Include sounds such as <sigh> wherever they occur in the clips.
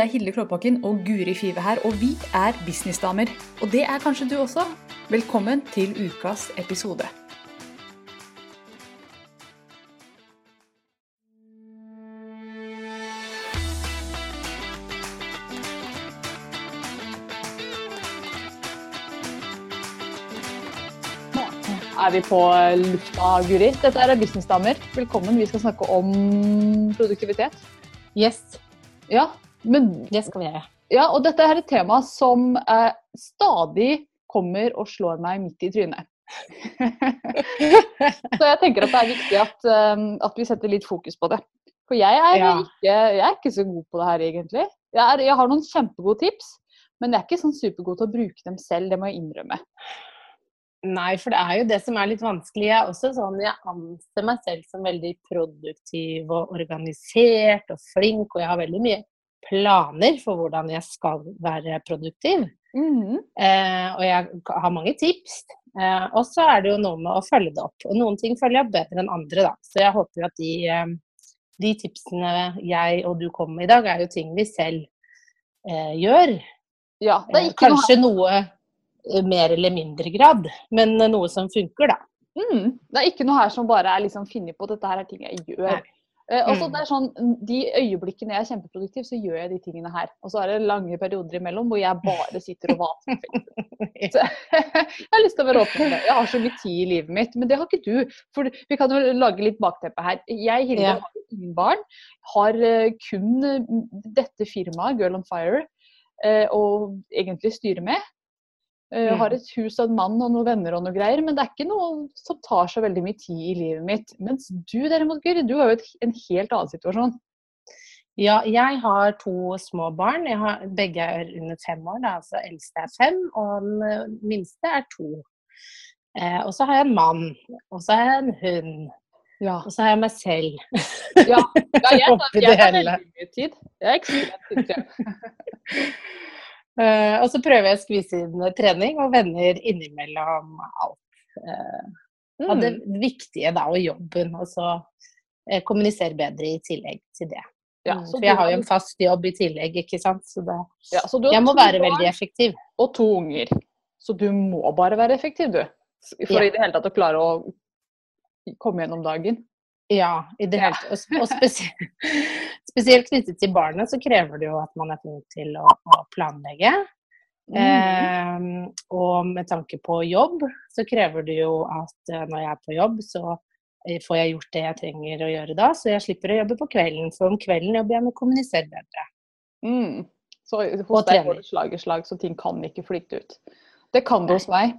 Det er Hilde Klåbakken og Guri Five her, og vi er businessdamer. Og det er kanskje du også. Velkommen til ukas episode. er vi på lufta, Guri. Dette er Businessdamer. Velkommen. Vi skal snakke om produktivitet. Yes. Ja, men Det skal vi gjøre. Ja, og dette er et tema som eh, stadig kommer og slår meg midt i trynet. <laughs> Så jeg tenker at det er viktig at, um, at, vi setter litt fokus på det. For jeg er, ja. ikke, jeg er ikke så god på det her, egentlig. Jeg, er, jeg har noen kjempegode tips, men jeg er ikke sånn supergod til å bruke dem selv. Det må jeg innrømme. Nei, for det er jo det som er litt vanskelig. Jeg er også sånn, jeg anser meg selv som veldig produktiv og organisert og flink, og jeg har veldig mye planer for hvordan jeg skal være produktiv. Mm. Eh, og jeg har mange tips. Eh, og så er det jo noe med å følge det opp. Og noen ting følger jeg bedre enn andre, da. Så jeg håper jo at de, eh, de tipsene jeg og du kommer med i dag, er jo ting vi selv eh, gjør. Ja, eh, Kanskje noe, noe mer eller mindre grad, men noe som funker, da. Mm. Det er ikke noe her som bare er liksom funnet på, dette her er ting jeg gjør. Eh, også mm. det er sånn, De øyeblikkene jeg er kjempeproduktiv, så gjør jeg de tingene her. Og så er det lange perioder imellom hvor jeg bare sitter og vater. <laughs> Så <laughs> jeg har lyst til å være åpen det. Jeg har så mye tid i livet mitt, men det har ikke du. For vi kan jo lage litt bakteppe her. Jeg Hilde, ja. har ingen barn. Har eh, kun dette firmaet, Girl on Fire, eh, å egentlig styre med. Jeg eh, har et hus og en mann og noen venner og noe greier, men det er ikke noe som tar så veldig mye tid i livet mitt. Mens du derimot, Guri, du har jo et, en helt annen situasjon. Ja, jeg har to små barn. Har, begge er under fem år. Da. altså Eldste er fem, og den eh, minste er to. Eh, og så har jeg en mann. Og så har jeg en hund. Ja. Og så har jeg meg selv. Ja, ja jeg, <laughs> tar, jeg tar veldig mye tid. Jeg er ekstremt tid. <laughs> Uh, og så prøver jeg å skvise inn trening og venner innimellom alt. Uh, mm. Det viktige da, og jobben, og så uh, kommunisere bedre i tillegg til det. Ja, mm, For jeg har jo en fast jobb i tillegg, ikke sant. Så, det, ja, så jeg må være veldig effektiv. Og to unger. Så du må bare være effektiv, du. For ja. i det hele tatt å klare å komme gjennom dagen. Ja, i det hele tatt. Og spesielt, <laughs> spesielt, knyttet til barnet så krever det jo at man er flink til å, å planlegge. Mm. Eh, og med tanke på jobb så krever det jo at uh, når jeg er på jobb, så eh, får jeg gjort det jeg trenger å gjøre da, så jeg slipper å jobbe på kvelden. for om kvelden jobber jeg med å kommunisere bedre. Mm. Så hos deg går det slag i slag, så ting kan ikke flytte ut. Det kan det hos meg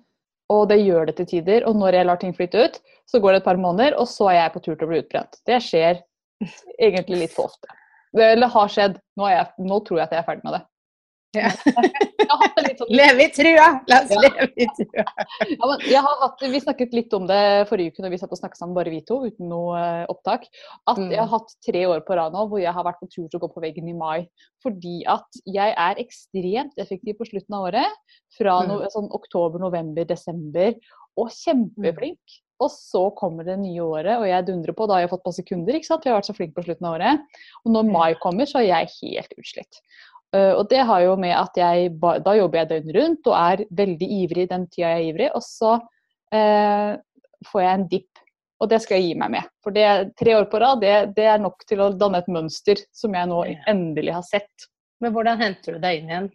og det gjør det til tider. Og når jeg lar ting flytte ut, så går det et par måneder, og så er jeg på tur til å bli utbrent. Det skjer <laughs> egentlig litt for ofte. Eller har skjedd. Nå, jeg, nå tror jeg at jeg er ferdig med det. Ja. sånn... <laughs> Leve i trua! La oss ja. leve i trua. ja, hatt, vi snakket litt om det forrige uke når vi satt og snakket sammen bare vi to, uten noe uh, opptak. At mm. jeg har hatt tre år på rad nå hvor jeg har vært på tur til å gå på veggen i mai. Fordi at jeg er ekstremt effektiv på slutten av året. Fra no, mm. sånn oktober, november, desember. Og kjempeflink. Mm. Og så kommer det nye året, og jeg dundrer på. Da har jeg fått masse kunder, ikke sant? for jeg har vært så flink på slutten av året. Og når mai kommer, så er jeg helt utslitt. Uh, og det har jo med at jeg da jobber jeg døgnet rundt og er veldig ivrig den tida jeg er ivrig. Og så uh, får jeg en dipp, og det skal jeg gi meg med. For det, tre år på rad det, det, er nok til å danne et mønster som jeg nå endelig har sett. Men hvordan henter du deg inn igjen?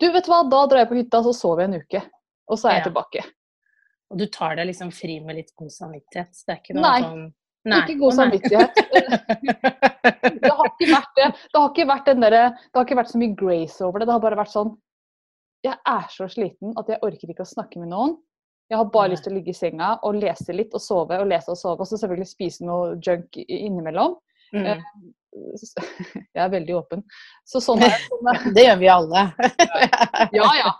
Du vet hva, Da drar jeg på hytta, så sover jeg en uke. Og så er jeg tilbake. Og du tar deg liksom fri med litt god samvittighet? Det er ikke noe Nei. sånn Nei. Ikke god samvittighet. <laughs> det har ikke vært det. Det har ikke vært, der, det har ikke vært så mye grace over det. Det har bare vært sånn Jeg er så sliten at jeg orker ikke å snakke med noen. Jeg har bare lyst til å ligge i senga og lese litt og sove og lese og sove. Og så selvfølgelig spise noe junk innimellom. Mm. Eh, <laughs> jeg er veldig åpen. Så sånn er, er. <laughs> Det gjør vi alle. ja, ja.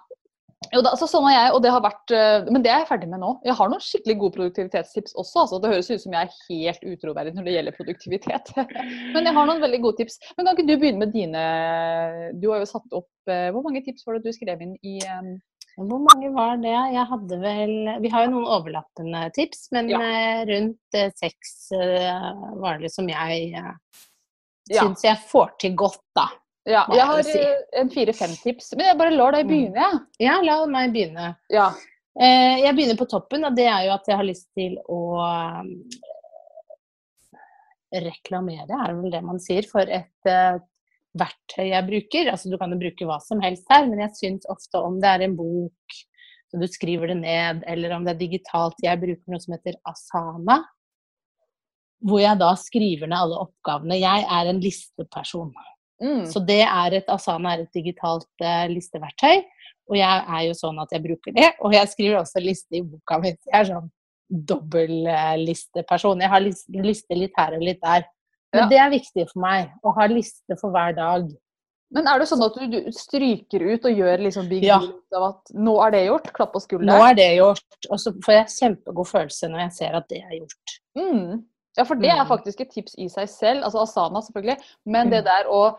Jo da, så sånn er jeg, og det har vært, eh, Men det er jeg ferdig med nå. Jeg har noen skikkelig gode produktivitetstips også. altså Det høres ut som jeg er helt utroverdig når det gjelder produktivitet. <laughs> Men jeg har noen veldig gode tips. Men kan ikke du begynne med dine Du har jo satt opp eh, Hvor mange tips var det du skrev inn i um... Hvor mange var det? Jeg hadde vel Vi har jo noen overlappende tips, men ja. rundt seks var det som jeg ja. jeg får til godt, da. Ja, jeg har si. eh, en fire-fem tips, men jeg bare lar deg Mm. begynne, jeg. Ja, la meg begynne. Ja. Eh, jeg begynner på toppen, og det er jo at jeg har lyst til å eh, reklamere, er vel det man sier, for et verktøy jeg bruker. Altså du kan jo bruke hva som helst her, men jeg syns ofte om det er en bok, så du skriver det ned, eller om det er digitalt. Jeg bruker noe som heter Asana. Hvor jeg da skriver ned alle oppgavene. Jeg er en listeperson. Mm. Så det er et Asana er et digitalt uh, listeverktøy. Og jeg er jo sånn at jeg bruker det. Og jeg skriver også liste i boka mi. Jeg er sånn dobbeltlisteperson. Jeg har liste, liste litt her og litt der. Men Ja. det er viktig for meg å ha liste for hver dag. Men er det sånn at du, du stryker ut og gjør liksom big Ja. ut av at nå er det gjort? Klapp på Nå er det gjort. Og så får jeg kjempegod følelse når jeg ser at det er gjort. Mm. Ja, for det er Mm. faktisk et tips i seg selv. Altså Asana, selvfølgelig. Men det Mm. der å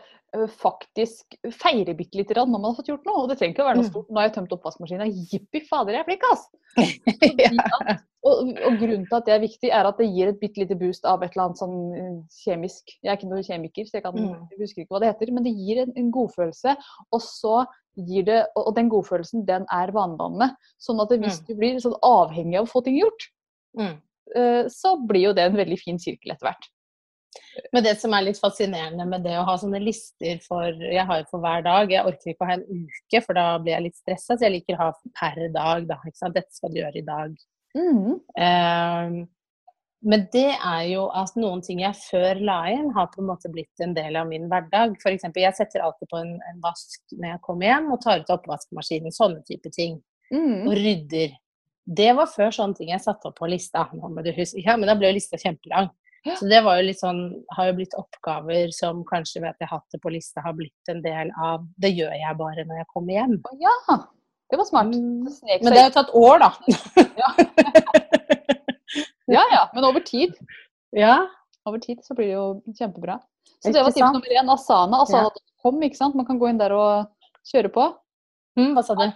faktisk feire bitte lite grann når man har fått gjort noe. Og det trenger ikke å være noe Mm. stort. Nå har jeg tømt oppvaskmaskina. Jippi fader, jeg er flink, ass! <laughs> Og, og grunnen til at det er viktig, er at det gir et bitte lite boost av et eller annet sånn kjemisk. Jeg er ikke noen kjemiker, så jeg, kan, jeg husker ikke hva det heter. Men det gir en, en godfølelse. Og så gir det Og og den godfølelsen, den er vanedannende. Sånn at det, hvis du blir sånn avhengig av å få ting gjort, så blir jo det en veldig fin sirkel etter hvert. Men det som er litt fascinerende med det å ha sånne lister for Jeg har jo for hver dag. Jeg orker ikke å ha en uke, for da blir jeg litt stressa. Så jeg liker å ha per dag. Da, ikke sant? Dette skal du gjøre i dag. Mm. Uh, men det er jo at noen ting jeg før la inn, har på en måte blitt en del av min hverdag. F.eks. jeg setter alltid på en, en vask når jeg kommer hjem, og tar ut oppvaskmaskinen. Sånne type ting. Mm. Og rydder. Det var før sånne ting jeg satte opp på lista. Nå må du huske. Ja, men da ble jo lista kjempelang. Ja. Så det var jo litt sånn, har jo blitt oppgaver som kanskje ved at jeg har hatt det på lista, har blitt en del av Det gjør jeg bare når jeg kommer hjem. Ja, det var smart. Mm. Det Men det har jo tatt år, da. Ja ja, men over tid, Ja. over tid så blir det jo kjempebra. Så det var tips nummer én. Asana. Asana.com, ikke sant. Man kan gå inn der og kjøre på. Mm, hva sa du?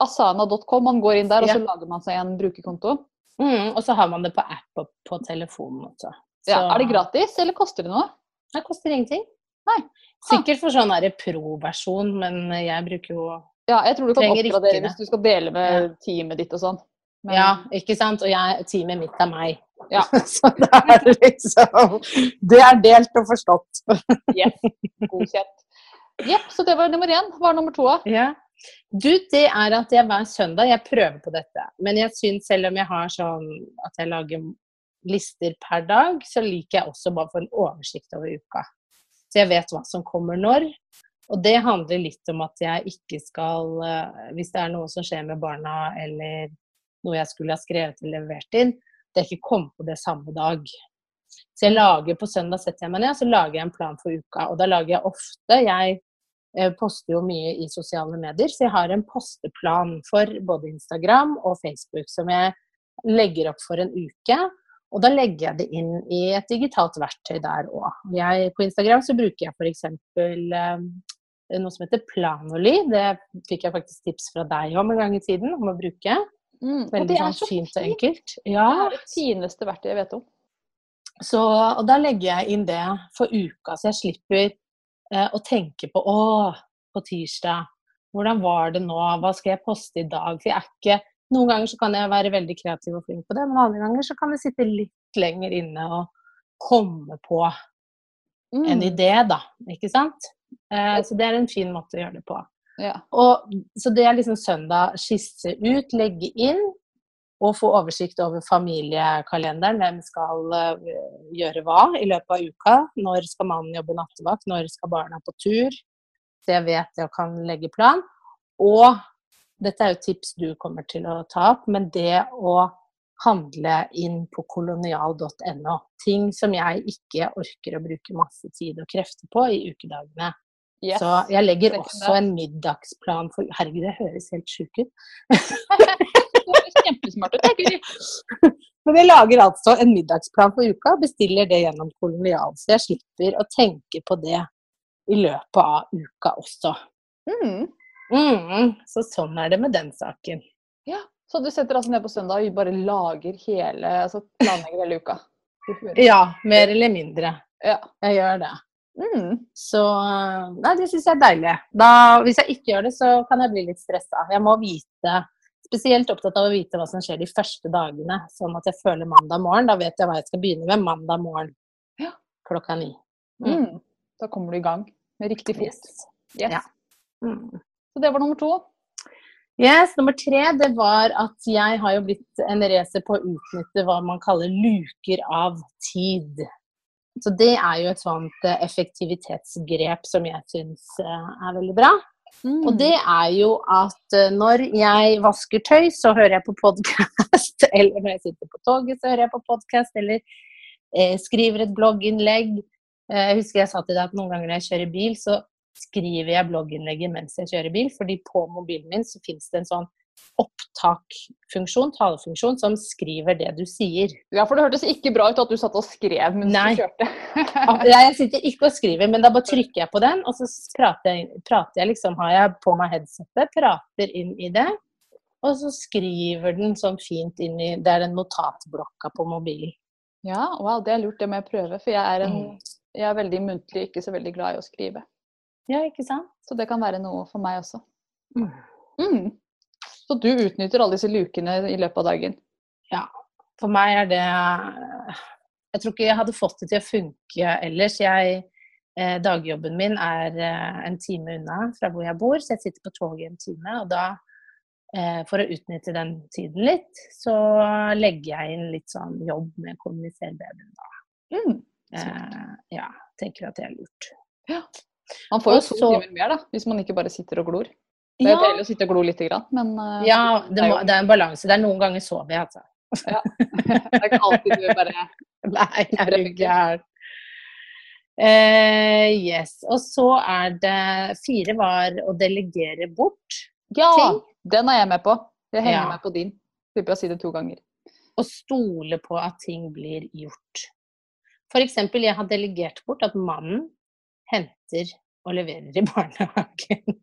Asana.com. Man går inn der, og så lager man seg en brukerkonto. Mm, og så har man det på app og på telefonen også. Så Ja, er det gratis, eller koster det noe? Det koster ingenting. Nei. Sikkert for sånn pro-versjon, men jeg bruker jo Ja, jeg tror du kan ikke oppgradere det. hvis du skal dele med teamet ditt og sånn. Men- Ja, ikke sant? Og jeg, teamet mitt er meg. Ja. <laughs> så det er liksom Det er delt og forstått. Yes, godkjent. Jepp, så det var nummer én. Hva er nummer to, da? Ja. Du, det er at jeg hver søndag Jeg prøver på dette. Men jeg syns selv om jeg har sånn at jeg lager lister per dag, så liker jeg også bare å få en oversikt over uka. Så jeg vet hva som kommer når. Og det handler litt om at jeg ikke skal eh, Hvis det er noe som skjer med barna, eller noe jeg skulle ha skrevet eller levert inn, det ikke kommer på det samme dag. Så jeg lager på søndag setter jeg meg ned, så lager jeg en plan for uka. Og da lager jeg ofte Jeg eh, poster jo mye i sosiale medier, så jeg har en posteplan for både Instagram og Facebook som jeg legger opp for en uke. Og da legger jeg det inn i et digitalt verktøy der òg. På Instagram så bruker jeg f.eks. Eh, noe som heter Planoly. Det fikk jeg faktisk tips fra deg om en gang i tiden om å bruke. Mm, Veldig det sånn så fint og enkelt. enkelt. Det er det fineste verktøyet jeg vet om. så, og da legger jeg inn det for uka, så jeg slipper eh, å tenke på å, på tirsdag, hvordan var det nå, hva skal jeg poste i dag? For jeg er ikke Noen ganger så kan jeg være veldig kreativ og flink på det, men andre ganger så kan jeg sitte litt lenger inne og komme på en Mm, idé, da. Ikke sant? Eh, så det er en fin måte å gjøre det på. Ja. Og, så det er liksom søndag skisse ut, legge inn og få oversikt over familiekalenderen. Hvem skal eh, gjøre hva i løpet av uka? Når skal mannen jobbe nattevakt? Når skal barna på tur? Så jeg vet det og kan legge plan. Og dette er jo tips du kommer til å ta opp, men det å handle inn på kolonial.no. Ting som jeg ikke orker å bruke masse tid og krefter på i ukedagene. Yes. Så jeg legger også en middagsplan for Herregud, det høres helt sjuk ut. <laughs> Kjempesmart ut. Guri. <laughs> Men vi lager altså en middagsplan for uka bestiller det gjennom Kolonial. Så jeg slipper å tenke på det i løpet av uka også. Mm. Mm, så sånn er det med den saken. Ja. Så du setter altså ned på søndag og bare lager hele Altså planlegger hele uka? Ja, mer eller mindre. Ja. Jeg gjør det. Mm. Så nei, det syns jeg er deilig. Da, hvis jeg ikke gjør det, så kan jeg bli litt stressa. Jeg må vite Spesielt opptatt av å vite hva som skjer de første dagene, sånn at jeg føler mandag morgen. Da vet jeg hva jeg skal begynne med mandag morgen Ja. klokka ni. Mm. Da kommer du i gang med riktig fot. Yes. Yes. Ja. Mm. Så det var nummer to. Yes, Nummer tre det var at jeg har jo blitt en racer på å utnytte hva man kaller luker av tid. Så det er jo et sånt eh, effektivitetsgrep som jeg syns eh, er veldig bra. Mm. Og det er jo at eh, når jeg vasker tøy, så hører jeg på podkast. <laughs> Eller når jeg sitter på toget, så hører jeg på podkast. Eller eh, skriver et blogginnlegg. Eh, jeg husker jeg sa til deg at noen ganger når jeg kjører bil, så skriver jeg blogginnlegget mens jeg kjører bil. fordi på mobilen min så finnes det en sånn opptakfunksjon, talefunksjon, som skriver det du sier. Ja, for det hørtes ikke bra ut at du satt og skrev mens Nei. du kjørte. Nei, <laughs> Jeg sitter ikke og skriver, men da bare trykker jeg på den, og så prater jeg, prater jeg liksom, har jeg på meg headsetet, prater inn i det. Og så skriver den sånn fint inn i Det er den notatblokka på mobilen. Ja, wow, det er lurt. Det jeg prøve. For jeg er, en, Mm. jeg er veldig muntlig, ikke så veldig glad i å skrive. Ja, ikke sant? Så det kan være noe for meg også. Mm. Mm. Så du utnytter alle disse lukene i løpet av dagen? Ja. For meg er det Jeg tror ikke jeg hadde fått det til å funke ellers. Jeg, eh, dagjobben min er eh, en time unna fra hvor jeg bor, så jeg sitter på toget en time. Og da, eh, for å utnytte den tiden litt, så legger jeg inn litt sånn jobb med å kommunisere bedre da. Mm. Eh, ja, tenker at det er lurt. Ja. Man får jo to timer mer, da, hvis man ikke bare sitter og glor. Det er Ja, deilig å sitte og glo lite grann, men uh, ja det, må, det er en balanse. Det er noen ganger sover jeg, altså. <laughs> det er ikke alltid du bare <laughs> Nei, er du gæren. Uh, yes. Og så er det Fire var å delegere bort. Ja! Ting. Den er jeg med på. Jeg henger Ja. med på din. Slipper å si det to ganger. Å stole på at ting blir gjort. For eksempel, jeg har delegert bort at mannen henter og leverer i <laughs> barnehagen.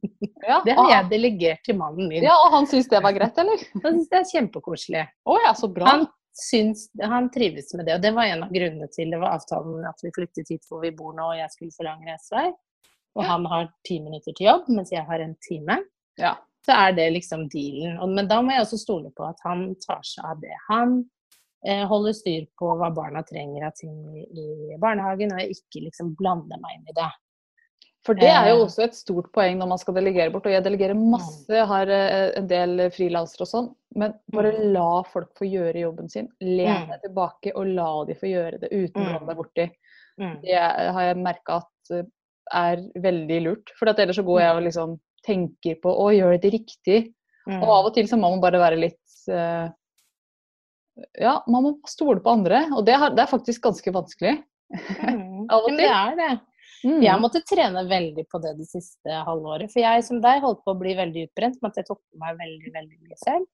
Ja, Det har jeg delegert til mannen min. ja, og han syns det var greit, eller? <laughs> Han syns det er kjempekoselig. Oh, ja, så bra. Han syns, han trives med det, og det var en av grunnene til det var avtalen at vi flyttet hit hvor vi bor nå, og jeg skulle få lang reisevei. Og Ja. han har ti minutter til jobb, mens jeg har en time. Ja. Så er det liksom dealen. Men da må jeg også stole på at han tar seg av det. Han eh, holder styr på hva barna trenger av ting i, i barnehagen, og jeg ikke liksom blander meg inn i det. For det er jo Eh. også et stort poeng når man skal delegere bort. Og jeg delegerer masse, jeg har eh, en del frilansere og sånn. Men bare la folk få gjøre jobben sin. Len Mm. deg tilbake og la de få gjøre det uten å komme blande deg borti. Mm. Det har jeg merka at eh, er veldig lurt. For ellers så går jeg og liksom tenker på å gjøre det riktig. Mm. Og av og til så må man bare være litt Ja, man må stole på andre. Og det, er faktisk ganske vanskelig. Mm. <laughs> Av og Men til. det er det. Mm. Jeg måtte trene veldig på det det siste halvåret. For jeg som deg holdt på å bli veldig utbrent med at jeg tok på meg veldig veldig mye selv.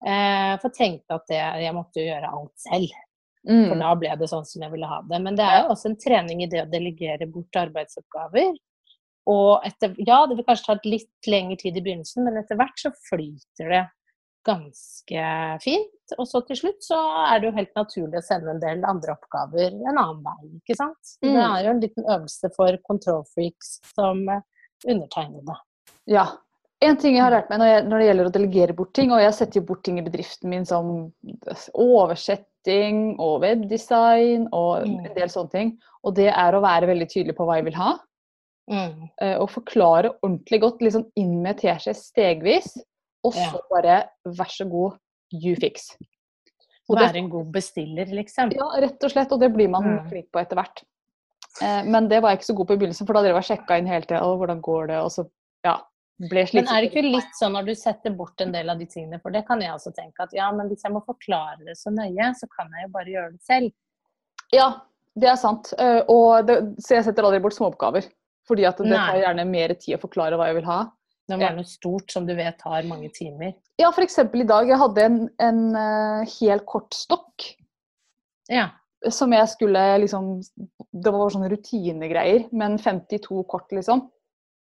Eh, for tenkte at det, jeg måtte jo gjøre alt selv. For Mm. da ble det sånn som jeg ville ha det. Men det er jo også en trening i det å delegere bort arbeidsoppgaver. Og etter, ja, det vil kanskje ta litt lengre tid i begynnelsen, men etter hvert så flyter det ganske fint. Og så til slutt så er det jo helt naturlig å sende en del andre oppgaver en annen vei, ikke sant. Det Mm. er jo en liten øvelse for kontrollfreaks som eh, undertegnede. Ja. En ting jeg har lært meg når, jeg, når det gjelder å delegere bort ting, og jeg setter jo bort ting i bedriften min som oversetting og webdesign og Mm. en del sånne ting, og det er å være veldig tydelig på hva jeg vil ha. Mm. eh, Og forklare ordentlig godt, liksom inn med teskje stegvis, og så Ja. bare vær så god, you fix. Og det- Være en god bestiller, liksom. Ja, rett og slett, og det blir man Mm. flink på etter hvert. Eh, Men det var jeg ikke så god på i begynnelsen, for da drev jeg og sjekka inn hele tida, hvordan går det, og så ja, ble Men er det ikke litt sånn når du setter bort en del av de tingene, for det kan jeg også tenke at ja, men hvis jeg må forklare det så nøye, så kan jeg jo bare gjøre det selv. Ja, det er sant. Eh, Og det, så jeg setter aldri bort småoppgaver. Fordi at det tar gjerne mer tid å forklare hva jeg vil ha. Det må Ja. være noe stort som du vet tar mange timer. Ja, f.eks. i dag. Jeg hadde en, en uh, helt kort stokk Ja. som jeg skulle liksom Det var sånne rutinegreier, men 52 kort, liksom.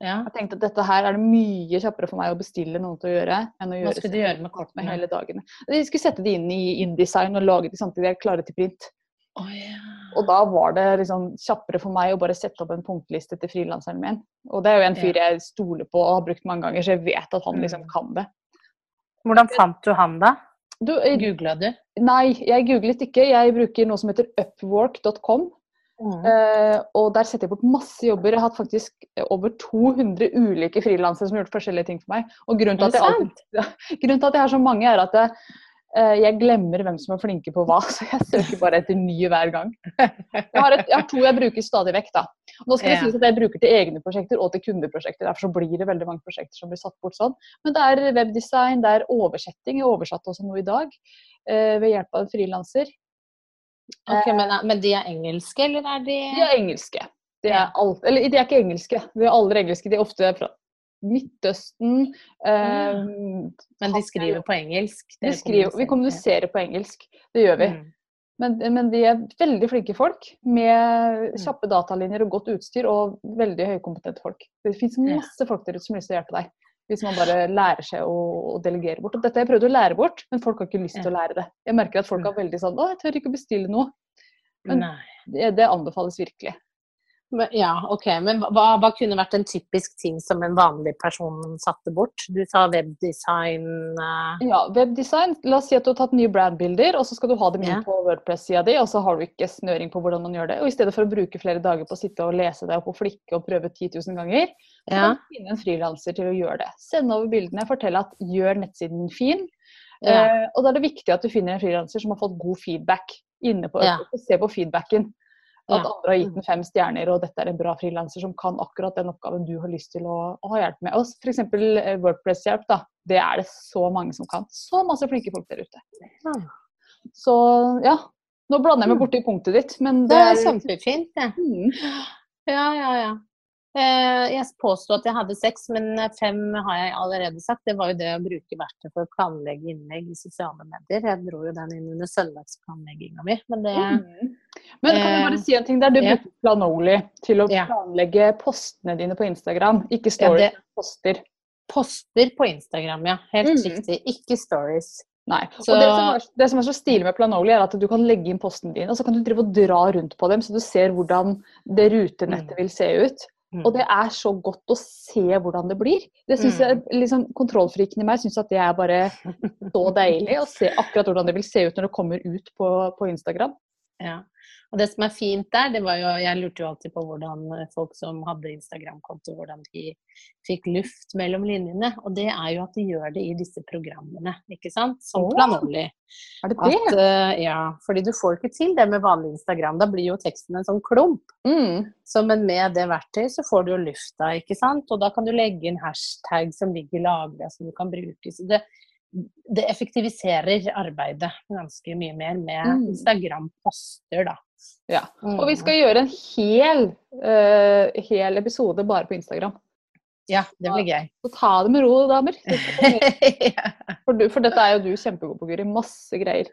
ja. Jeg tenkte at dette her er det mye kjappere for meg å bestille noen til å gjøre. enn å gjøre, Hva skulle du gjøre med kortene? hele dagene. Jeg skulle sette det inn i InDesign og lage de samtidig jeg klare til print. Å yeah. Og da var det liksom kjappere for meg å bare sette opp en punktliste til frilanseren min. Og det er jo en fyr jeg stoler på og har brukt mange ganger, så jeg vet at han liksom Mm. kan det. Hvordan fant du han, da? Du, eh, Googla du? nei, jeg googlet ikke. Jeg bruker noe som heter upwork.com. Mm. Eh, og der setter jeg bort masse jobber. Jeg har hatt faktisk over 200 ulike frilansere som har gjort forskjellige ting for meg. Og grunnen til, Er at jeg, alltid, <laughs> grunnen til at jeg har så mange, er at jeg, jeg glemmer hvem som er flinke på hva. <laughs> Så jeg søker bare etter nye hver gang. Jeg har, et, jeg har to jeg bruker stadig vekk. da. Nå skal det sies at jeg bruker til egne prosjekter og til kundeprosjekter. Derfor så blir det veldig mange prosjekter som blir satt bort sånn. Men det er webdesign, det er oversetting. Jeg oversatte også noe i dag eh, ved hjelp av en frilanser. Ok, men, men de er engelske, eller er de De er engelske. De er, alt, eller, de er ikke engelske, de er aldri engelske. De er ofte fra Midtøsten. Eh, Men de skriver på engelsk? vi, skriver, vi kommuniserer på engelsk, det gjør vi. Mm. Men, men de er veldig flinke folk med Mm. kjappe datalinjer og godt utstyr og veldig høykompetente folk. Det fins masse folk der ute som har lyst til å hjelpe deg. Hvis man bare lærer seg å, å delegere bort. Og dette har jeg prøvd å lære bort, men folk har ikke lyst til å lære det. Jeg merker at folk har er veldig sånn Å, jeg tør ikke å bestille noe. Men- Det, det anbefales virkelig. Ja, ok. Men hva, hva kunne vært en typisk ting som en vanlig person satte bort? Du sa webdesign uh... Ja, webdesign. La oss si at du har tatt nye brandbilder, og så skal du ha dem inn Ja. på Wordpress-sida di, og så har du ikke snøring på hvordan man gjør det. Og i stedet for å bruke flere dager på å sitte og lese deg og på flikke og prøve 10 000 ganger, så Ja. kan du finne en frilanser til å gjøre det. Send over bildene, fortell at gjør nettsiden fin. Ja. Eh, og da er det viktig at du finner en frilanser som har fått god feedback inne på Ja. Og Se på feedbacken. At Ja. andre har gitt den fem stjerner, og dette er en bra frilanser som kan akkurat den oppgaven du har lyst til å, å ha hjelp med. Og F.eks. Wordpress-hjelp. da. Det er det så mange som kan. Så masse flinke folk der ute. Ja. Så ja. Nå blander jeg meg borti punktet ditt, men Det det er kjempefint, det. Mm. Ja, ja, ja. Eh, jeg påsto at jeg hadde seks, men fem har jeg allerede sagt. Det var jo det å bruke verktøy for å planlegge innlegg i sosiale medier. Jeg dro jo den inn under søndagsplanlegginga mi, men det Mm. Men kan jeg bare Eh, si en ting der? Du ja. Planoli til å planlegge postene dine på Instagram, ikke stories, ja, poster. poster på Instagram, ja. Helt Mm. riktig. Ikke stories. Nei. Så- Og det som, er, det som er så stilig med Planoli, er at du kan legge inn postene dine, og så kan du drive og dra rundt på dem, så du ser hvordan det rutenettet Mm. vil se ut. Og det er så godt å se hvordan det blir. Det synes jeg, liksom, Kontrollfriken i meg syns at det er bare så deilig å se akkurat hvordan det vil se ut når det kommer ut på, på Instagram. Ja. Og det som er fint der, det var jo Jeg lurte jo alltid på hvordan folk som hadde Instagram-konto, hvordan de fikk luft mellom linjene. Og det er jo at de gjør det i disse programmene, ikke sant? Som Åh. Er det det? At, uh, ja, fordi du får ikke til det med vanlig Instagram. Da blir jo teksten en sånn klump. Mm. Så, men med det verktøyet så får du jo lufta, ikke sant. Og da kan du legge inn hashtag som ligger lagra som du kan bruke. Så det, det effektiviserer arbeidet ganske mye mer med Mm. Instagram-poster, da. Ja. Mm. Og vi skal gjøre en hel, uh, hel episode bare på Instagram. Ja, det blir gøy. Så ta det med ro, damer. <laughs> For, du, for dette er jo du kjempegod på, Guri. Masse greier.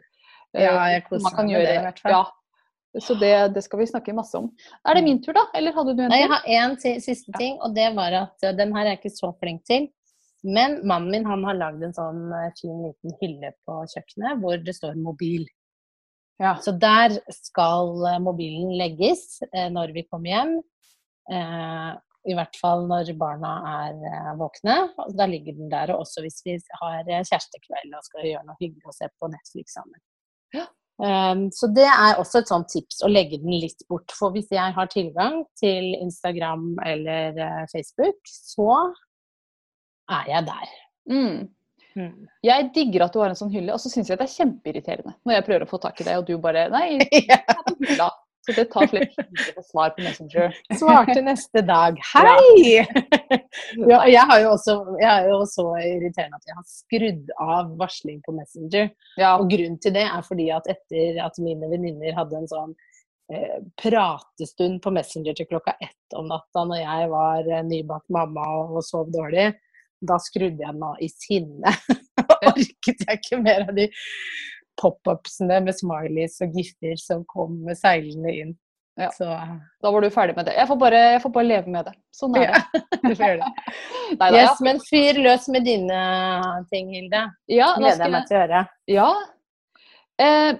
Ja, jeg koser meg med det i hvert fall. Ja. Så det, det skal vi snakke masse om. Er det min tur, da? Eller hadde du en Nei, jeg har én siste ting, og det var at eh, den her er jeg ikke så flink til. Men mannen min han har lagd en sånn eh, fin liten hylle på kjøkkenet hvor det står 'mobil'. Ja. Så der skal eh, mobilen legges eh, når vi kommer hjem. Eh, I hvert fall når barna er våkne. Da ligger den der, og også hvis vi har kjærestekveld og skal gjøre noe hyggelig og se på Netflix sammen. Ja. Um, så det er også et sånt tips å legge den litt bort. For hvis jeg har tilgang til Instagram eller uh, Facebook, så er jeg der. Mm. Mm. Jeg digger at du har en sånn hylle, og så syns jeg det er kjempeirriterende når jeg prøver å få tak i deg, og du bare Nei, <laughs> hylla. Så det tar flere timer å svare svar på Messenger. Svarte neste dag <laughs> hei! <laughs> ja, jeg, har jo også, jeg er jo så irriterende at jeg har skrudd av varsling på Messenger. Ja. Og grunnen til det er fordi at etter at mine venninner hadde en sånn eh, pratestund på Messenger til klokka ett om natta når jeg var eh, nybakt mamma og, og sov dårlig, da skrudde jeg den av i sinne. <laughs> Orket jeg ikke mer av de pop-upsene med smileys og gifter som kom seilende inn. Ja. Så Da var du ferdig med det. Jeg får bare, jeg får bare leve med det. Sånn er det. <laughs> du får gjøre det. Ja. Yes, men fyr løs med dine ting, Hilde. Ja, Gleder jeg meg til å høre. Ja. Eh,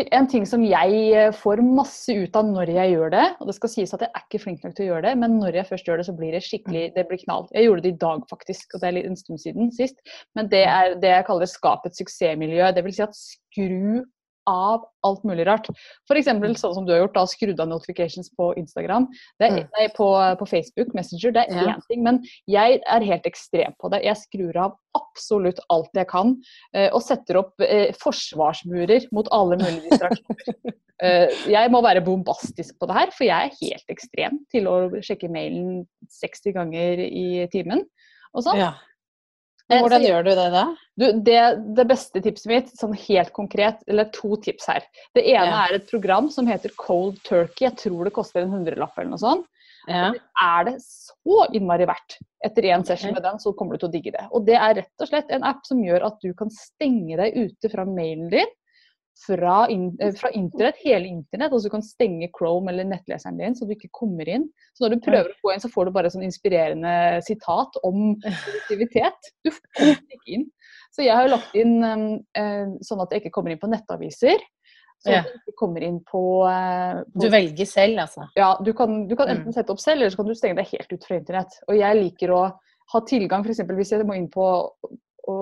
en ting som jeg eh, får masse ut av når jeg gjør det, og det skal sies at jeg er ikke flink nok til å gjøre det, men når jeg først gjør det, så blir det skikkelig det blir knall. Jeg gjorde det i dag, faktisk, og det er en stund siden sist. Men det er det jeg kaller skapet suksessmiljø. Det vil si at skru av alt mulig rart. F.eks. Mm. sånn som du har gjort, da skrudd av notifications på Instagram. Det er, Mm. nei, på, på Facebook Messenger. Det er Ja. ting, men jeg er helt ekstrem på det. Jeg skrur av absolutt alt jeg kan, eh, og setter opp eh, forsvarsmurer mot alle mulige distraksjoner. <laughs> Eh, jeg må være bombastisk på det her, for jeg er helt ekstrem til å sjekke mailen 60 ganger i timen. Og sånn. Ja. Eh, Hvordan gjør du det da? du, det, det beste tipset mitt, sånn helt konkret, eller to tips her. Det ene Ja. er et program som heter Cold Turkey. Jeg tror det koster en hundrelapp eller noe sånt. Ja. Er det så innmari verdt? Etter én session med den, så kommer du til å digge det. Og det er rett og slett en app som gjør at du kan stenge deg ute fra mailen din. Fra, in, eh, fra internett, hele internett. Altså du kan stenge Chrome eller nettleseren din, så du ikke kommer inn. Så når du prøver å gå inn, så får du bare sånn inspirerende sitat om produktivitet. Du kommer <laughs> ikke inn. Så jeg har jo lagt inn eh, sånn at jeg ikke kommer inn på nettaviser. Sånn at du ikke kommer inn på, eh, på Du velger selv, altså? ja, du kan, du kan Mm. enten sette opp selv, eller så kan du stenge deg helt ut fra internett. Og jeg liker å ha tilgang, f.eks. hvis jeg må inn på å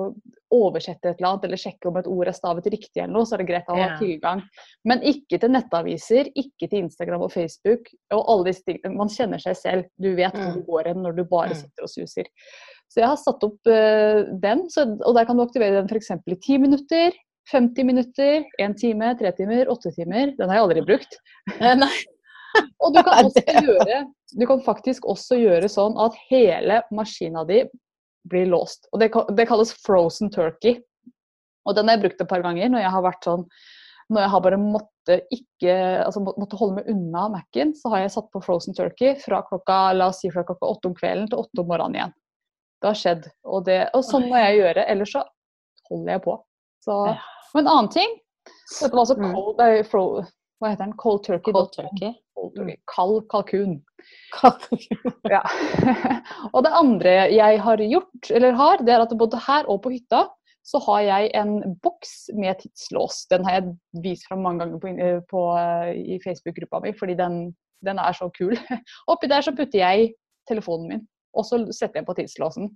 oversette et eller annet, eller sjekke om et ord er stavet riktig eller noe, så er det greit å ha tilgang. Men ikke til nettaviser, ikke til Instagram og Facebook og alle disse tingene. Man kjenner seg selv. Du vet hvor Mm. du går hen når du bare Mm. sitter og suser. Så jeg har satt opp uh, den, så, og der kan du aktivere den f.eks. i 10 minutter. 50 minutter, 1 time, 3 timer, 8 timer. Den har jeg aldri brukt. Eh, Nei. <laughs> Og du kan, <laughs> også gjøre, du kan faktisk også gjøre sånn at hele maskina di blir låst. Og det, det kalles frozen turkey. Og den har jeg brukt et par ganger når jeg har vært sånn når jeg har bare måtte ikke, altså må- måtte holde meg unna Mac-en, så har jeg satt på frozen turkey fra klokka la oss si fra klokka åtte om kvelden til åtte om morgenen igjen. Det har skjedd. Og, det, og sånn må jeg gjøre, ellers så holder jeg på. Så, og men en annen ting Dette var altså cold, mm. fro, hva heter den? Cold turkey. Cold turkey. Cold turkey. Kald kalkun. Ja. <laughs> og det andre jeg har gjort, eller har, det er at både her og på hytta så har jeg en boks med tidslås. Den har jeg vist fram mange ganger på, på, eh, i Facebook-gruppa mi, fordi den, den er så kul. <laughs> Oppi der så putter jeg telefonen min, og så setter jeg på tidslåsen.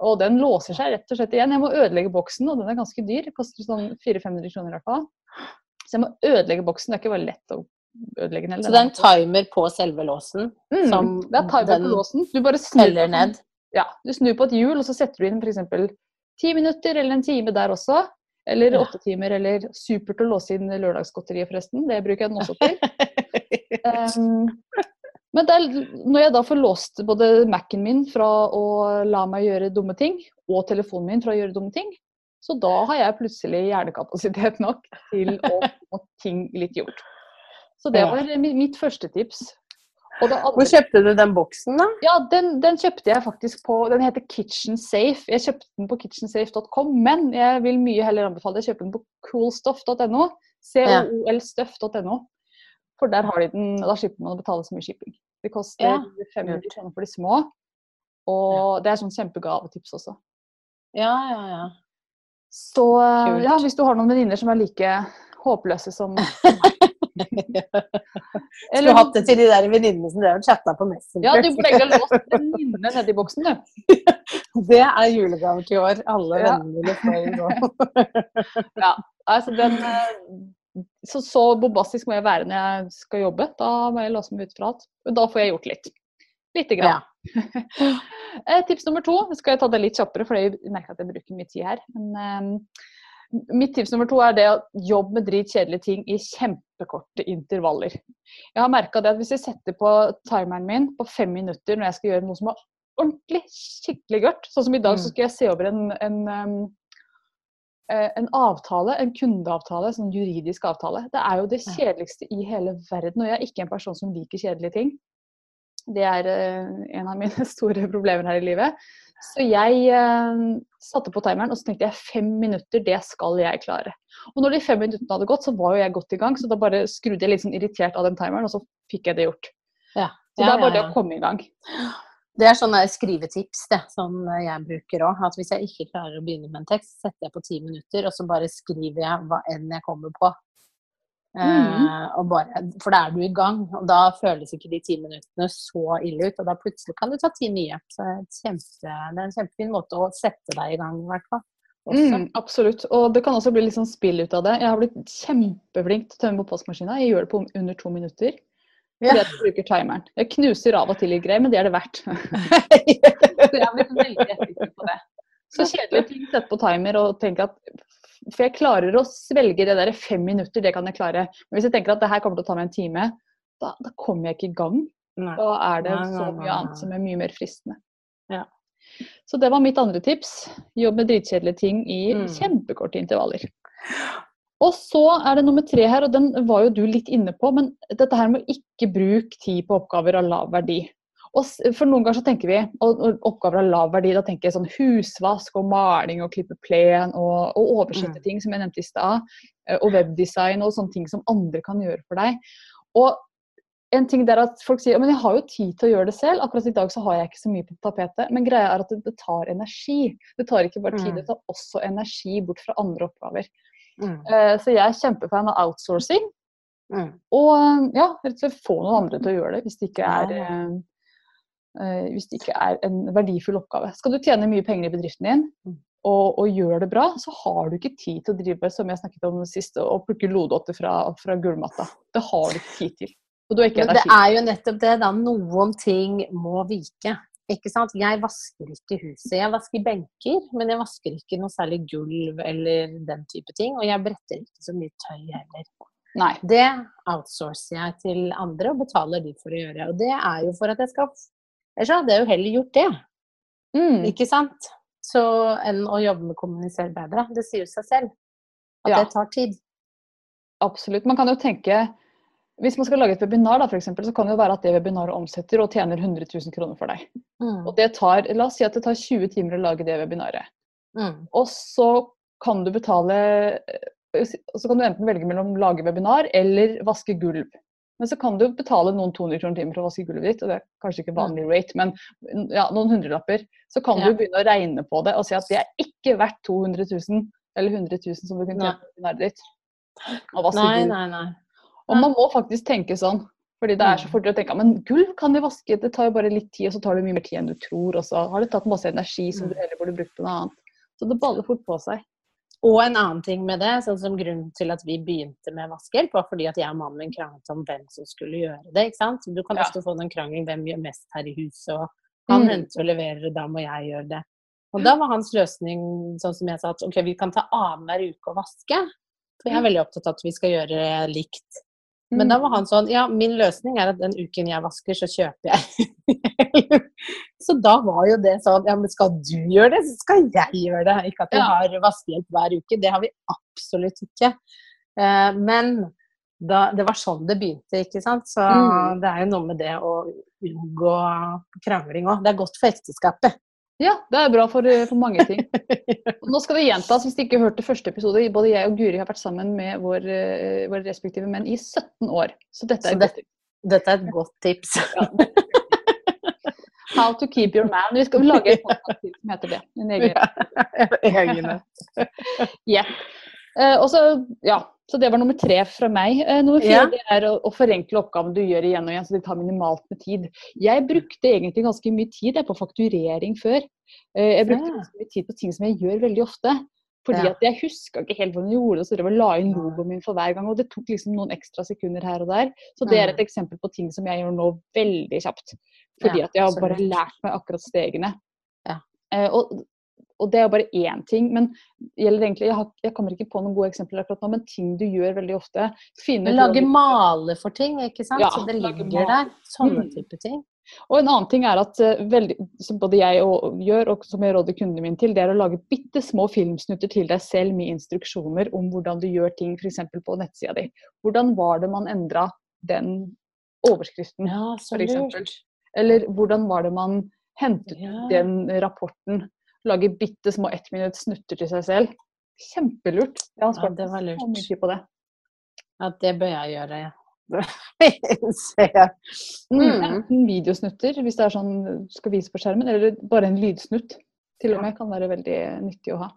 Og den låser seg rett og slett igjen. Jeg må ødelegge boksen, og den er ganske dyr. Det koster sånn 400-500 kroner i hvert fall. Så jeg må ødelegge boksen. Det er ikke bare lett å ødelegge den. Så det er en timer på selve låsen Mm, som det er timer på låsen. Du bare snur ned? Ja, du snur på et hjul, og så setter du inn f.eks. ti minutter eller en time der også. Eller Ja. åtte timer, eller supert å låse inn lørdagsgodteriet, forresten. Det bruker jeg den også til. Um, <laughs> men der, når jeg da får låst både Mac-en min fra å la meg gjøre dumme ting, og telefonen min fra å gjøre dumme ting, så da har jeg plutselig hjernekapasitet nok til å få ting litt gjort. Så det var mitt første tips. Og andre Hvor kjøpte du den boksen, da? ja, den, den kjøpte jeg faktisk på Den heter KitchenSafe. Jeg kjøpte den på kitchensafe.com, men jeg vil mye heller anbefale å kjøpe den på coolstuff.no. colstuff.no. For der har de den, da slipper man å betale så mye shipping. Det koster Ja, 500 kroner for de små. Og det er sånn kjempegavetips også. Ja, ja, ja. Så eh, Kult. ja, hvis du har noen venninner som er like håpløse som <laughs> <laughs> Skulle hatt det til de der venninnene som drev og chatta på Messenger. Ja, du burde egentlig låst venninnene nedi boksen, du. <laughs> Det er julegaver til i år. Alle Ja. vennene dine får nå. <laughs> Altså, den, eh, så, så bombastisk må jeg være når jeg skal jobbe. Da må jeg låse meg ut fra alt. Da får jeg gjort litt. Lite grann. Ja. tips nummer to, skal jeg ta det litt kjappere, for jeg merker at jeg bruker mye tid her. Men, eh, mitt tips nummer to er det å jobbe med dritkjedelige ting i kjempekorte intervaller. Jeg har merka det at hvis jeg setter på timeren min på fem minutter når jeg skal gjøre noe som er ordentlig skikkelig gørt, sånn som i dag, så Mm. skal jeg se over en, en um, eh, en avtale, en kundeavtale, sånn juridisk avtale. Det er jo det kjedeligste i hele verden. Og jeg er ikke en person som liker kjedelige ting. Det er eh, en av mine <laughs> store problemer her i livet. Så jeg eh, satte på timeren og så tenkte jeg fem minutter, det skal jeg klare. Og når de fem minuttene hadde gått, så var jo jeg godt i gang. Så da bare skrudde jeg litt sånn irritert av den timeren, og så fikk jeg det gjort. Ja. Så Ja, det er bare det å komme i gang. Det er sånne skrivetips det, som jeg bruker òg. At hvis jeg ikke klarer å begynne med en tekst, setter jeg på ti minutter, og så bare skriver jeg hva enn jeg kommer på. Mm. Bare, for da er du i gang, og da føles ikke de ti minuttene så ille ut. Og da plutselig kan du ta ti nye. Så kjempe, det er en kjempefin måte å sette deg i gang, i hvert fall. Mm, absolutt. Og det kan også bli litt sånn spill ut av det. Jeg har blitt kjempeflink til å tømme oppvaskmaskina. Jeg gjør det på under to minutter. Ja. Jeg bruker timeren. Jeg knuser av og til litt greier, men det er det verdt. <laughs> så jeg har blitt veldig effektiv på det. Så kjedelige ting sette på timer og tenke at For jeg klarer å svelge det der fem minutter, det kan jeg klare. Men hvis jeg tenker at det her kommer til å ta meg en time, da, da kommer jeg ikke i gang. Nei. Da er det så mye annet som er mye mer fristende. Ja. Så det var mitt andre tips. Jobb med dritkjedelige ting i mm. kjempekorte intervaller. Og så er det nummer tre her, og den var jo du litt inne på, men dette her med ikke bruke tid på oppgaver av lav verdi. Og for noen ganger så tenker vi og oppgaver av lav verdi, da tenker jeg sånn husvask og maling og klippe plen og, og oversette mm. ting, som jeg nevnte i stad. Eh, og webdesign og sånne ting som andre kan gjøre for deg. Og en ting der at folk sier men jeg har jo tid til å gjøre det selv. Akkurat i dag så har jeg ikke så mye på tapetet. Men greia er at det, tar energi. Det tar ikke bare tid, mm. det tar også energi bort fra andre oppgaver. Mm. Uh, så jeg er kjempefan av outsourcing. Mm. Og ja, rett og slett få noen andre til å gjøre det, hvis det ikke er, uh, hvis det ikke er en verdifull oppgave. Skal du tjene mye penger i bedriften din, mm. og, og gjøre det bra, så har du ikke tid til å drive som jeg snakket om sist, og plukke lodotter fra, fra gulvmatta. Det har du ikke tid til. Og du har ikke energi. Men det er jo nettopp det, da. Noen ting må vike. Ikke sant? Jeg vasker ikke huset. Jeg vasker benker, men jeg vasker ikke noe særlig gulv eller den type ting. Og jeg bretter ikke så mye tøy heller. Nei. Det outsourcer jeg til andre og betaler de for å gjøre. Og det er jo for at jeg skal Ellers hadde jeg jo heller gjort det. Mm. Ikke sant? Så enn å jobbe med å kommunisere bedre. Det sier seg selv at ja. det tar tid. Absolutt. Man kan jo tenke hvis man skal lage et webinar, da, for eksempel, så kan det jo være at det webinaret omsetter og tjener 100 000 kroner for deg. Mm. Og det tar, La oss si at det tar 20 timer å lage det webinaret. Mm. Og så kan du betale så kan du enten velge mellom lage webinar eller vaske gulv. Men så kan du betale noen 200 kroner timen for å vaske gulvet ditt, og det er kanskje ikke vanlig mm. rate, men ja, noen hundrelapper. Så kan ja. du begynne å regne på det og si at det er ikke verdt 200 000 eller 100 000 som du kunne tjent på webinaret ditt. og Nei, nei, nei. Og man må faktisk tenke sånn. Fordi det er så mm. fort å tenke men gulv kan de vaske, det tar jo bare litt tid, og så tar det mye mer tid enn du tror. Og så har det tatt masse energi som du mm. heller burde brukt på noe annet. Så det baller fort på seg. Og en annen ting med det, sånn som grunnen til at vi begynte med vaskehjelp, var fordi at jeg og mannen min kranglet om hvem som skulle gjøre det. ikke sant? Du kan ja. ofte få den krangelen hvem gjør mest her i huset, og han mm. henter og leverer, da må jeg gjøre det. Og da var hans løsning sånn som jeg sa, at ok, vi kan ta annenhver uke og vaske. For jeg er veldig opptatt av at vi skal gjøre likt. Men da var han sånn Ja, min løsning er at den uken jeg vasker, så kjøper jeg. <laughs> så da var jo det sånn Ja, men skal du gjøre det, så skal jeg gjøre det. Ikke at vi har vaskehjelp hver uke. Det har vi absolutt ikke. Eh, men da, det var sånn det begynte, ikke sant. Så mm. det er jo noe med det å unngå krangling òg. Det er godt for ekteskapet. Ja, det er bra for, eh, for mange ting. <laughs> Og nå skal det gjentas, hvis de ikke hørte første episode. Både jeg og Guri har vært sammen med vår, uh, våre respektive menn i 17 år. Så dette er, Så det, dette er et godt tips. How to keep your man. Vi skal lage en podkast som heter det. En egen. Ja, <laughs> yeah. <laughs> uh, og så, ja, så det var nummer tre fra meg. Eh, nummer fire ja. er å, å, forenkle oppgaven du gjør igjen og igjen, så det tar minimalt med tid. Jeg brukte egentlig ganske mye tid på fakturering før. Eh, jeg brukte ganske mye tid på ting som jeg gjør veldig ofte. Fordi ja. at jeg huska ikke helt hvordan jeg gjorde det, så jeg la inn logoen min for hver gang. Og det tok liksom noen ekstra sekunder her og der. Så det er et eksempel på ting som jeg gjør nå veldig kjapt. Fordi at jeg har bare lært meg akkurat stegene. Ja. Eh, og og det er jo bare én ting. Men egentlig, jeg, har, jeg, kommer ikke på noen gode eksempler akkurat nå, men ting du gjør veldig ofte. Lage maler for ting, ikke sant. Ja, så det ligger der. Sånne mm. type ting. Og en annen ting er at uh, veldig, som både jeg og, gjør, og som jeg råder kundene mine til, det er å lage bitte små filmsnutter til deg selv med instruksjoner om hvordan du gjør ting f.eks. på nettsida di. Hvordan var det man endra den overskriften, ja, f.eks. Eller hvordan var det man hentet ja. den rapporten Lage bitte små ettminutts snutter til seg selv. Kjempelurt. Jeg har spart ja, så mye tid på det. Ja, det bør jeg gjøre, ja. <laughs> mm. Enten videosnutter, hvis det er sånn du skal vise på skjermen, eller bare en lydsnutt. Til og med kan være veldig nyttig å ha.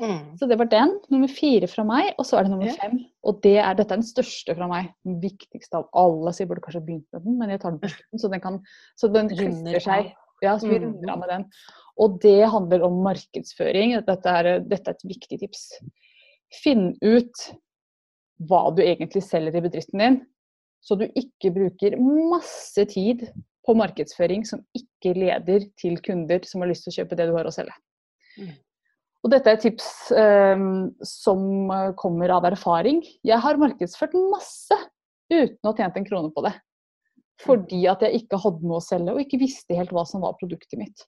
Mm. Så det var den. Nummer fire fra meg, og så er det nummer yeah. fem. Og det er, dette er den største fra meg. Den viktigste av alle. Så jeg burde kanskje begynt med den, men jeg tar den først. Så den, kan, så den runder seg. Ja, så vi mm. runder av med den. Og det handler om markedsføring. Dette er, dette er et viktig tips. Finn ut hva du egentlig selger i bedriften din, så du ikke bruker masse tid på markedsføring som ikke leder til kunder som har lyst til å kjøpe det du har å selge. Mm. Og dette er tips um, som kommer av erfaring. Jeg har markedsført masse uten å ha tjent en krone på det. Fordi at jeg ikke hadde noe å selge og ikke visste helt hva som var produktet mitt.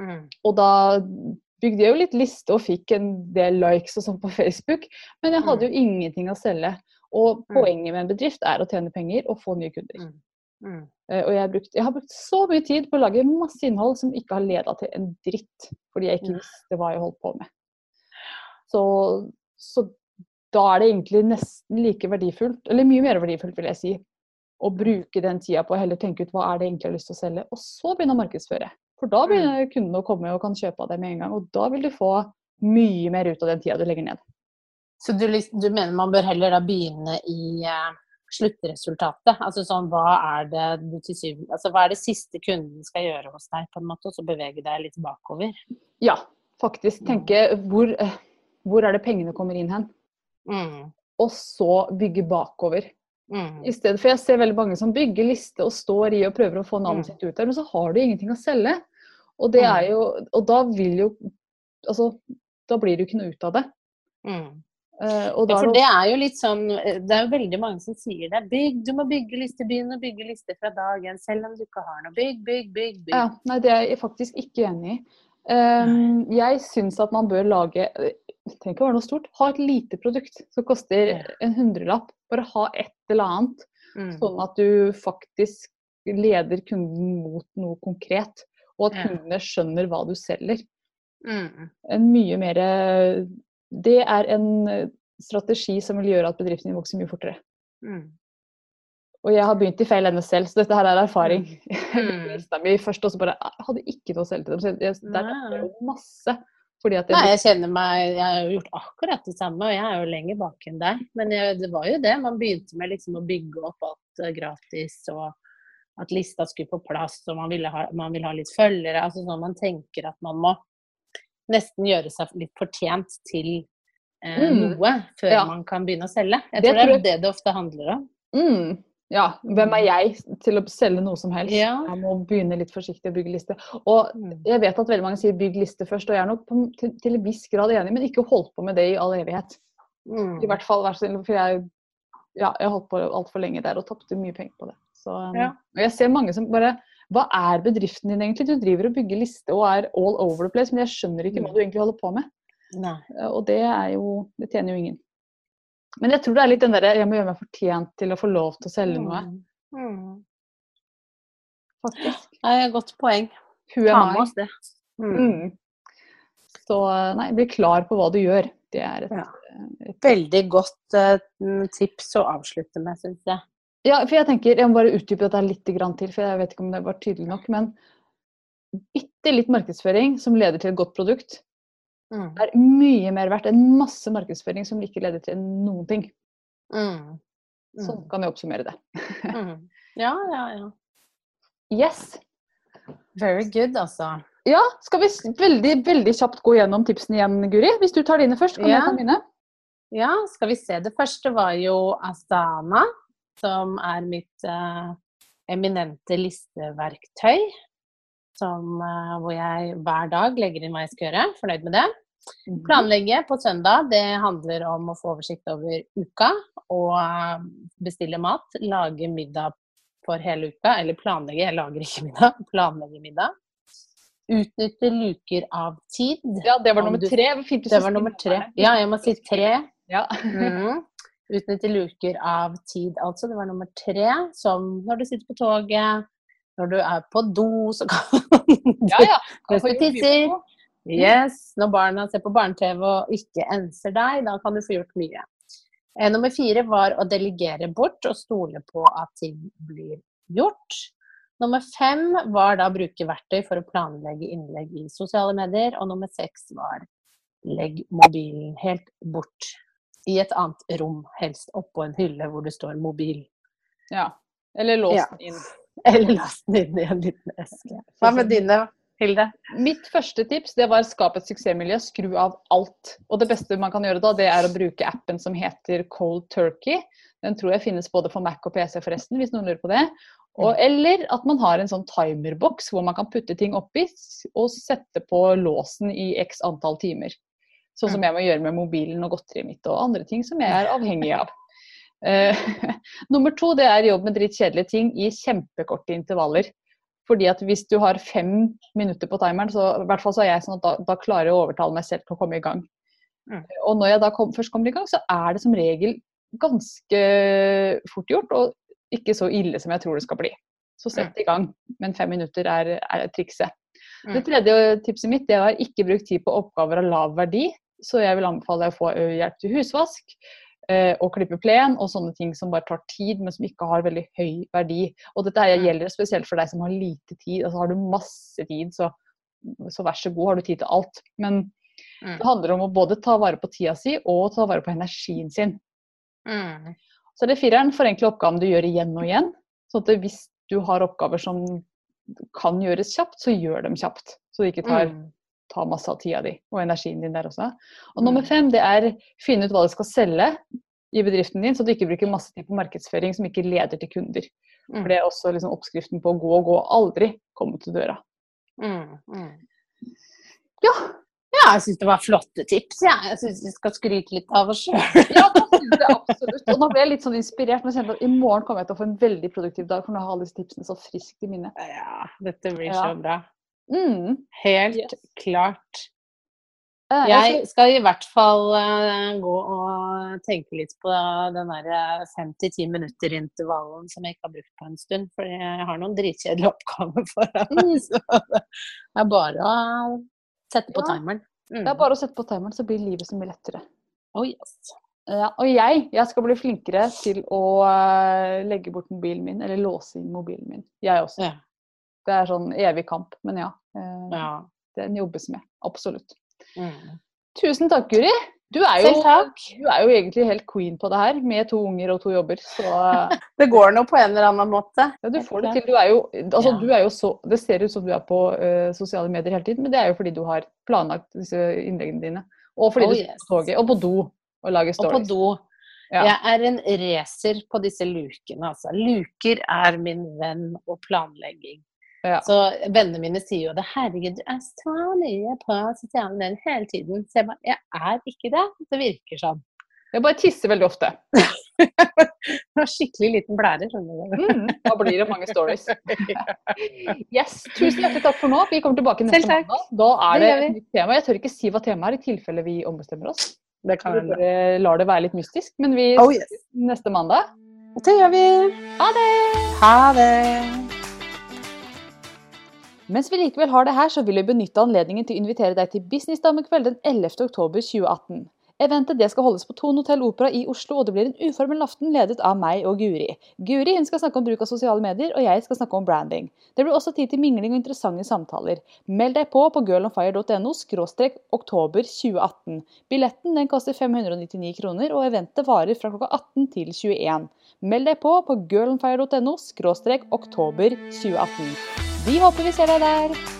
Mm. Og da bygde jeg jo litt liste og fikk en del likes og sånn på Facebook, men jeg hadde jo mm. ingenting å selge. Og mm. poenget med en bedrift er å tjene penger og få nye kunder. Mm. Mm. Uh, og jeg har, brukt, jeg har, brukt, så mye tid på å lage masse innhold som ikke har leda til en dritt, fordi jeg ikke visste hva jeg holdt på med. Så, så, da er det egentlig nesten like verdifullt, eller mye mer verdifullt, vil jeg si, å bruke den tida på å heller tenke ut hva er det egentlig jeg har lyst til å selge, og så begynne å markedsføre. For da mm. begynner kundene å komme og kan kjøpe av deg med en gang, og da vil du få mye mer ut av den tida du legger ned. Så du, du mener man bør heller da begynne i uh sluttresultatet. Altså sånn, hva er det du til syvende altså, Hva er det siste kunden skal gjøre hos deg, på en måte, og så bevege deg litt bakover? Ja, faktisk. Tenke hvor, hvor er det pengene kommer inn hen? Mm. Og så bygge bakover. Mm. I stedet for Jeg ser veldig mange som bygger liste og står i og prøver å få navnet mm. sitt ut der, men så har du ingenting å selge. Og, det mm. er jo, og da vil jo Altså, da blir det jo ikke noe ut av det. Mm. Uh, ja, for det er jo litt sånn eh, Det er jo veldig mange som sier det. Bygg, du må bygge lister, begynn å bygge liste fra dagen. selv om du ikke har noe. Bygg, bygg, bygg. bygg. Ja, nei, det er jeg faktisk ikke enig i. Um, jeg syns at man bør lage Det trenger ikke å være noe stort. Ha et lite produkt som koster en hundrelapp. Bare ha et eller annet. Mm. Sånn at du faktisk leder kunden mot noe konkret. Og at kundene skjønner hva du selger. Mm. En mye mer det er en eh, strategi som vil gjøre at bedriften din vokser mye fortere. Mm. Og jeg har begynt i feil ende selv, så dette her er erfaring. Mm. <laughs> mm. først også bare, jeg hadde ikke noe å selge til dem. Så jeg, der er jo masse. Jeg Nei, jeg kjenner meg Jeg har gjort akkurat det samme, og jeg er jo lenger bak enn deg. Men jeg, det var jo det. Man begynte med liksom å bygge opp alt uh, gratis, og at lista skulle på plass, og man ha, man vil ha litt følgere. Altså sånn man tenker at man må nesten gjøre seg litt fortjent til eh, mm. noe før ja. man kan begynne å selge. Jeg tror det, er er det det ofte handler om. Mm. Ja, hvem er jeg til å selge noe som helst? Ja. Jeg må begynne litt forsiktig å bygge liste. Og mm. jeg vet at veldig mange sier 'bygg liste først', og jeg er nok på, til, til, en viss grad enig, men ikke holdt på med det i all evighet. Mm. I hvert fall, for jeg, ja, jeg holdt på altfor lenge der og tapte mye penger på det. Så, ja. Og jeg ser mange som bare hva er bedriften din egentlig? Du driver og bygger liste og er all over the place, men jeg skjønner ikke hva mm. du egentlig holder på med. Nei. Og det er jo Det tjener jo ingen. Men jeg tror det er litt den derre jeg må gjøre meg fortjent til å få lov til å selge noe. Mm. mm. Faktisk. Det er et godt poeng. Ta med oss det. Mm. Mm. Så nei, bli klar på hva du gjør. Det er et, ja. et Veldig godt uh, tips å avslutte med, syns jeg. Ja, for jeg tenker, jeg må bare utdype dette litt til, for jeg vet ikke om det var tydelig nok. Men bitte litt markedsføring som leder til et godt produkt, mm. er mye mer verdt enn masse markedsføring som ikke leder til noen ting. Mm. Mm. Sånn kan jeg oppsummere det. <laughs> Mm. ja, ja, ja. Yes. Very good, altså. Ja, skal vi veldig, veldig kjapt gå gjennom tipsene igjen, Guri? Hvis du tar dine først, kan yeah. jeg ta mine. Ja, skal vi se. Det første var jo Astana som er mitt eh, eminente listeverktøy. Som, eh, hvor jeg hver dag legger inn hva jeg skal gjøre. Fornøyd med det. Mhm. Planlegge på søndag, det handler om å få oversikt over uka og uh, bestille mat. Lage middag for hele uka. Eller planlegge, jeg lager ikke middag. <laughs> Planlegge middag. Utnytte luker av tid. Ja, det var nummer tre. Fint det var nummer tre. Ja, jeg må si tre. Ja. Mm. Utnytte luker av tid, altså. Det var nummer tre. Som når du sitter på toget, når du er på do, så kan du <laughs> ja, ja. Mens du tisser. Yes. Når barna ser på barne-TV og ikke enser deg, da kan du få gjort mye. Eh, nummer fire var å delegere bort og stole på at ting blir gjort. Nummer fem var da å bruke verktøy for å planlegge innlegg i sosiale medier. Og nummer seks var legg mobilen helt bort i et annet rom, helst oppå en hylle hvor det står mobil. Ja. Eller lås Ja. den inn. <laughs> Eller låst den inn i en liten eske. Hva med dine, Hilde? Mitt første tips det var skap et suksessmiljø, skru av alt. Og det beste man kan gjøre da, det er å bruke appen som heter Cold Turkey. Den tror jeg finnes både for Mac og PC forresten, hvis noen lurer på det. Og, eller at man har en sånn timerboks hvor man kan putte ting oppi og sette på låsen i x antall timer. Sånn som jeg må gjøre med mobilen og godteriet mitt og andre ting som jeg er avhengig av. Uh, <laughs> <laughs> nummer to det er jobb med drittkjedelige ting i kjempekorte intervaller. Fordi at hvis du har fem minutter på timeren, så i hvert fall så er jeg sånn at da, da klarer jeg å overtale meg selv til å komme i gang. Mm. Og når jeg da kom, først kommer i gang, så er det som regel ganske fort gjort, og ikke så ille som jeg tror det skal bli. Så sett i gang, men fem minutter er, er trikset. Mm. Det tredje tipset mitt det var ikke bruk tid på oppgaver av lav verdi. Så jeg vil anbefale deg å få hjelp til husvask eh, og klippe plen og sånne ting som bare tar tid, men som ikke har veldig høy verdi. Og dette Mm. gjelder spesielt for deg som har lite tid. Altså Har du masse tid, så, så vær så god, har du tid til alt. Men Mm. det handler om å både ta vare på tida si og ta vare på energien sin. Mm. Så det er fireren, forenkle oppgaven du gjør igjen og igjen. sånn at hvis du har oppgaver som kan gjøres kjapt, så gjør dem kjapt. Så det ikke tar, Mm. Tar masse av tida di og energien din der også. Og nummer Mm. fem det er finne ut hva du skal selge i bedriften din, så du ikke bruker masse tid på markedsføring som ikke leder til kunder. Mm. For det er også liksom oppskriften på å gå og gå, aldri komme til døra. Mm. Mm. Ja, Ja, jeg syns det var flotte tips. Ja. Jeg syns vi skal skryte litt av oss sjøl. <laughs> ja det absolutt. Og nå ble jeg litt sånn inspirert. Kjente at I morgen kommer jeg til å få en veldig produktiv dag, for nå har jeg alle disse tipsene så friskt i minne. Ja, dette blir Ja. så bra. Mm. Helt Yes. klart. Eh, Jeg skal i hvert fall eh, gå og tenke litt på den der fem til ti minutter-intervallen som jeg ikke har brukt på en stund. For jeg har noen dritkjedelige <laughs> oppgaver foran meg. Mm. Så det er bare å sette på Ja. timeren. Mm. Det er bare å sette på timeren, så blir livet så mye lettere. Oh, yes. Ja, og jeg, jeg skal bli flinkere til å eh, legge bort mobilen min, eller låse inn mobilen min. Jeg også. ja. Det er sånn evig kamp, men ja. Eh, ja. Den jobbes med. Absolutt. Mm. Tusen takk, Guri. Du er, jo, du er jo egentlig helt queen på det her, med to unger og to jobber. Så eh, <laughs> Det går nå på en eller annen måte. ja, du får det til. Du er jo, altså, Ja. du er jo så, det ser ut som du er på uh, sosiale medier hele tiden, men det er jo fordi du har planlagt disse innleggene dine. Og fordi Oh, du yes. på toget, og på do, og lager Og på do. Ja. Jeg er en racer på disse lukene, altså. Luker er min venn og planlegging. Ja. Så vennene mine sier jo det. 'Herregud, du er så mye på sosiale medier hele tiden.' Så jeg bare Jeg er ikke det. Det virker sånn. Jeg bare tisser veldig ofte. <laughs> du har skikkelig liten blære, skjønner du. Mm, da blir det mange stories. <laughs> Yes, Tusen hjertelig takk for nå. Vi kommer tilbake neste mandag. Da er Det det et nytt tema. Jeg tør ikke si hva temaet er, i tilfelle vi ombestemmer oss. Det kan Vi bare lar det være litt mystisk. Men vi Oh, yes. neste mandag. Det gjør vi. Ha det! Ha det. Mens vi likevel har det her, så vil vi benytte anledningen til å invitere deg til Businessdamekveld den 11. oktober 2018. Eventet det skal holdes på Thon Hotell Opera i Oslo, og det blir en uformel aften ledet av meg og Guri. Guri hun skal snakke om bruk av sosiale medier, og jeg skal snakke om branding. Det blir også tid til mingling og interessante samtaler. Meld deg på på girlonfire.no oktober 2018. Billetten den koster 599 kroner, og eventet varer fra klokka 18 til 21. Meld deg på på girlonfire.no oktober 2018. Vi håper vi ser deg der.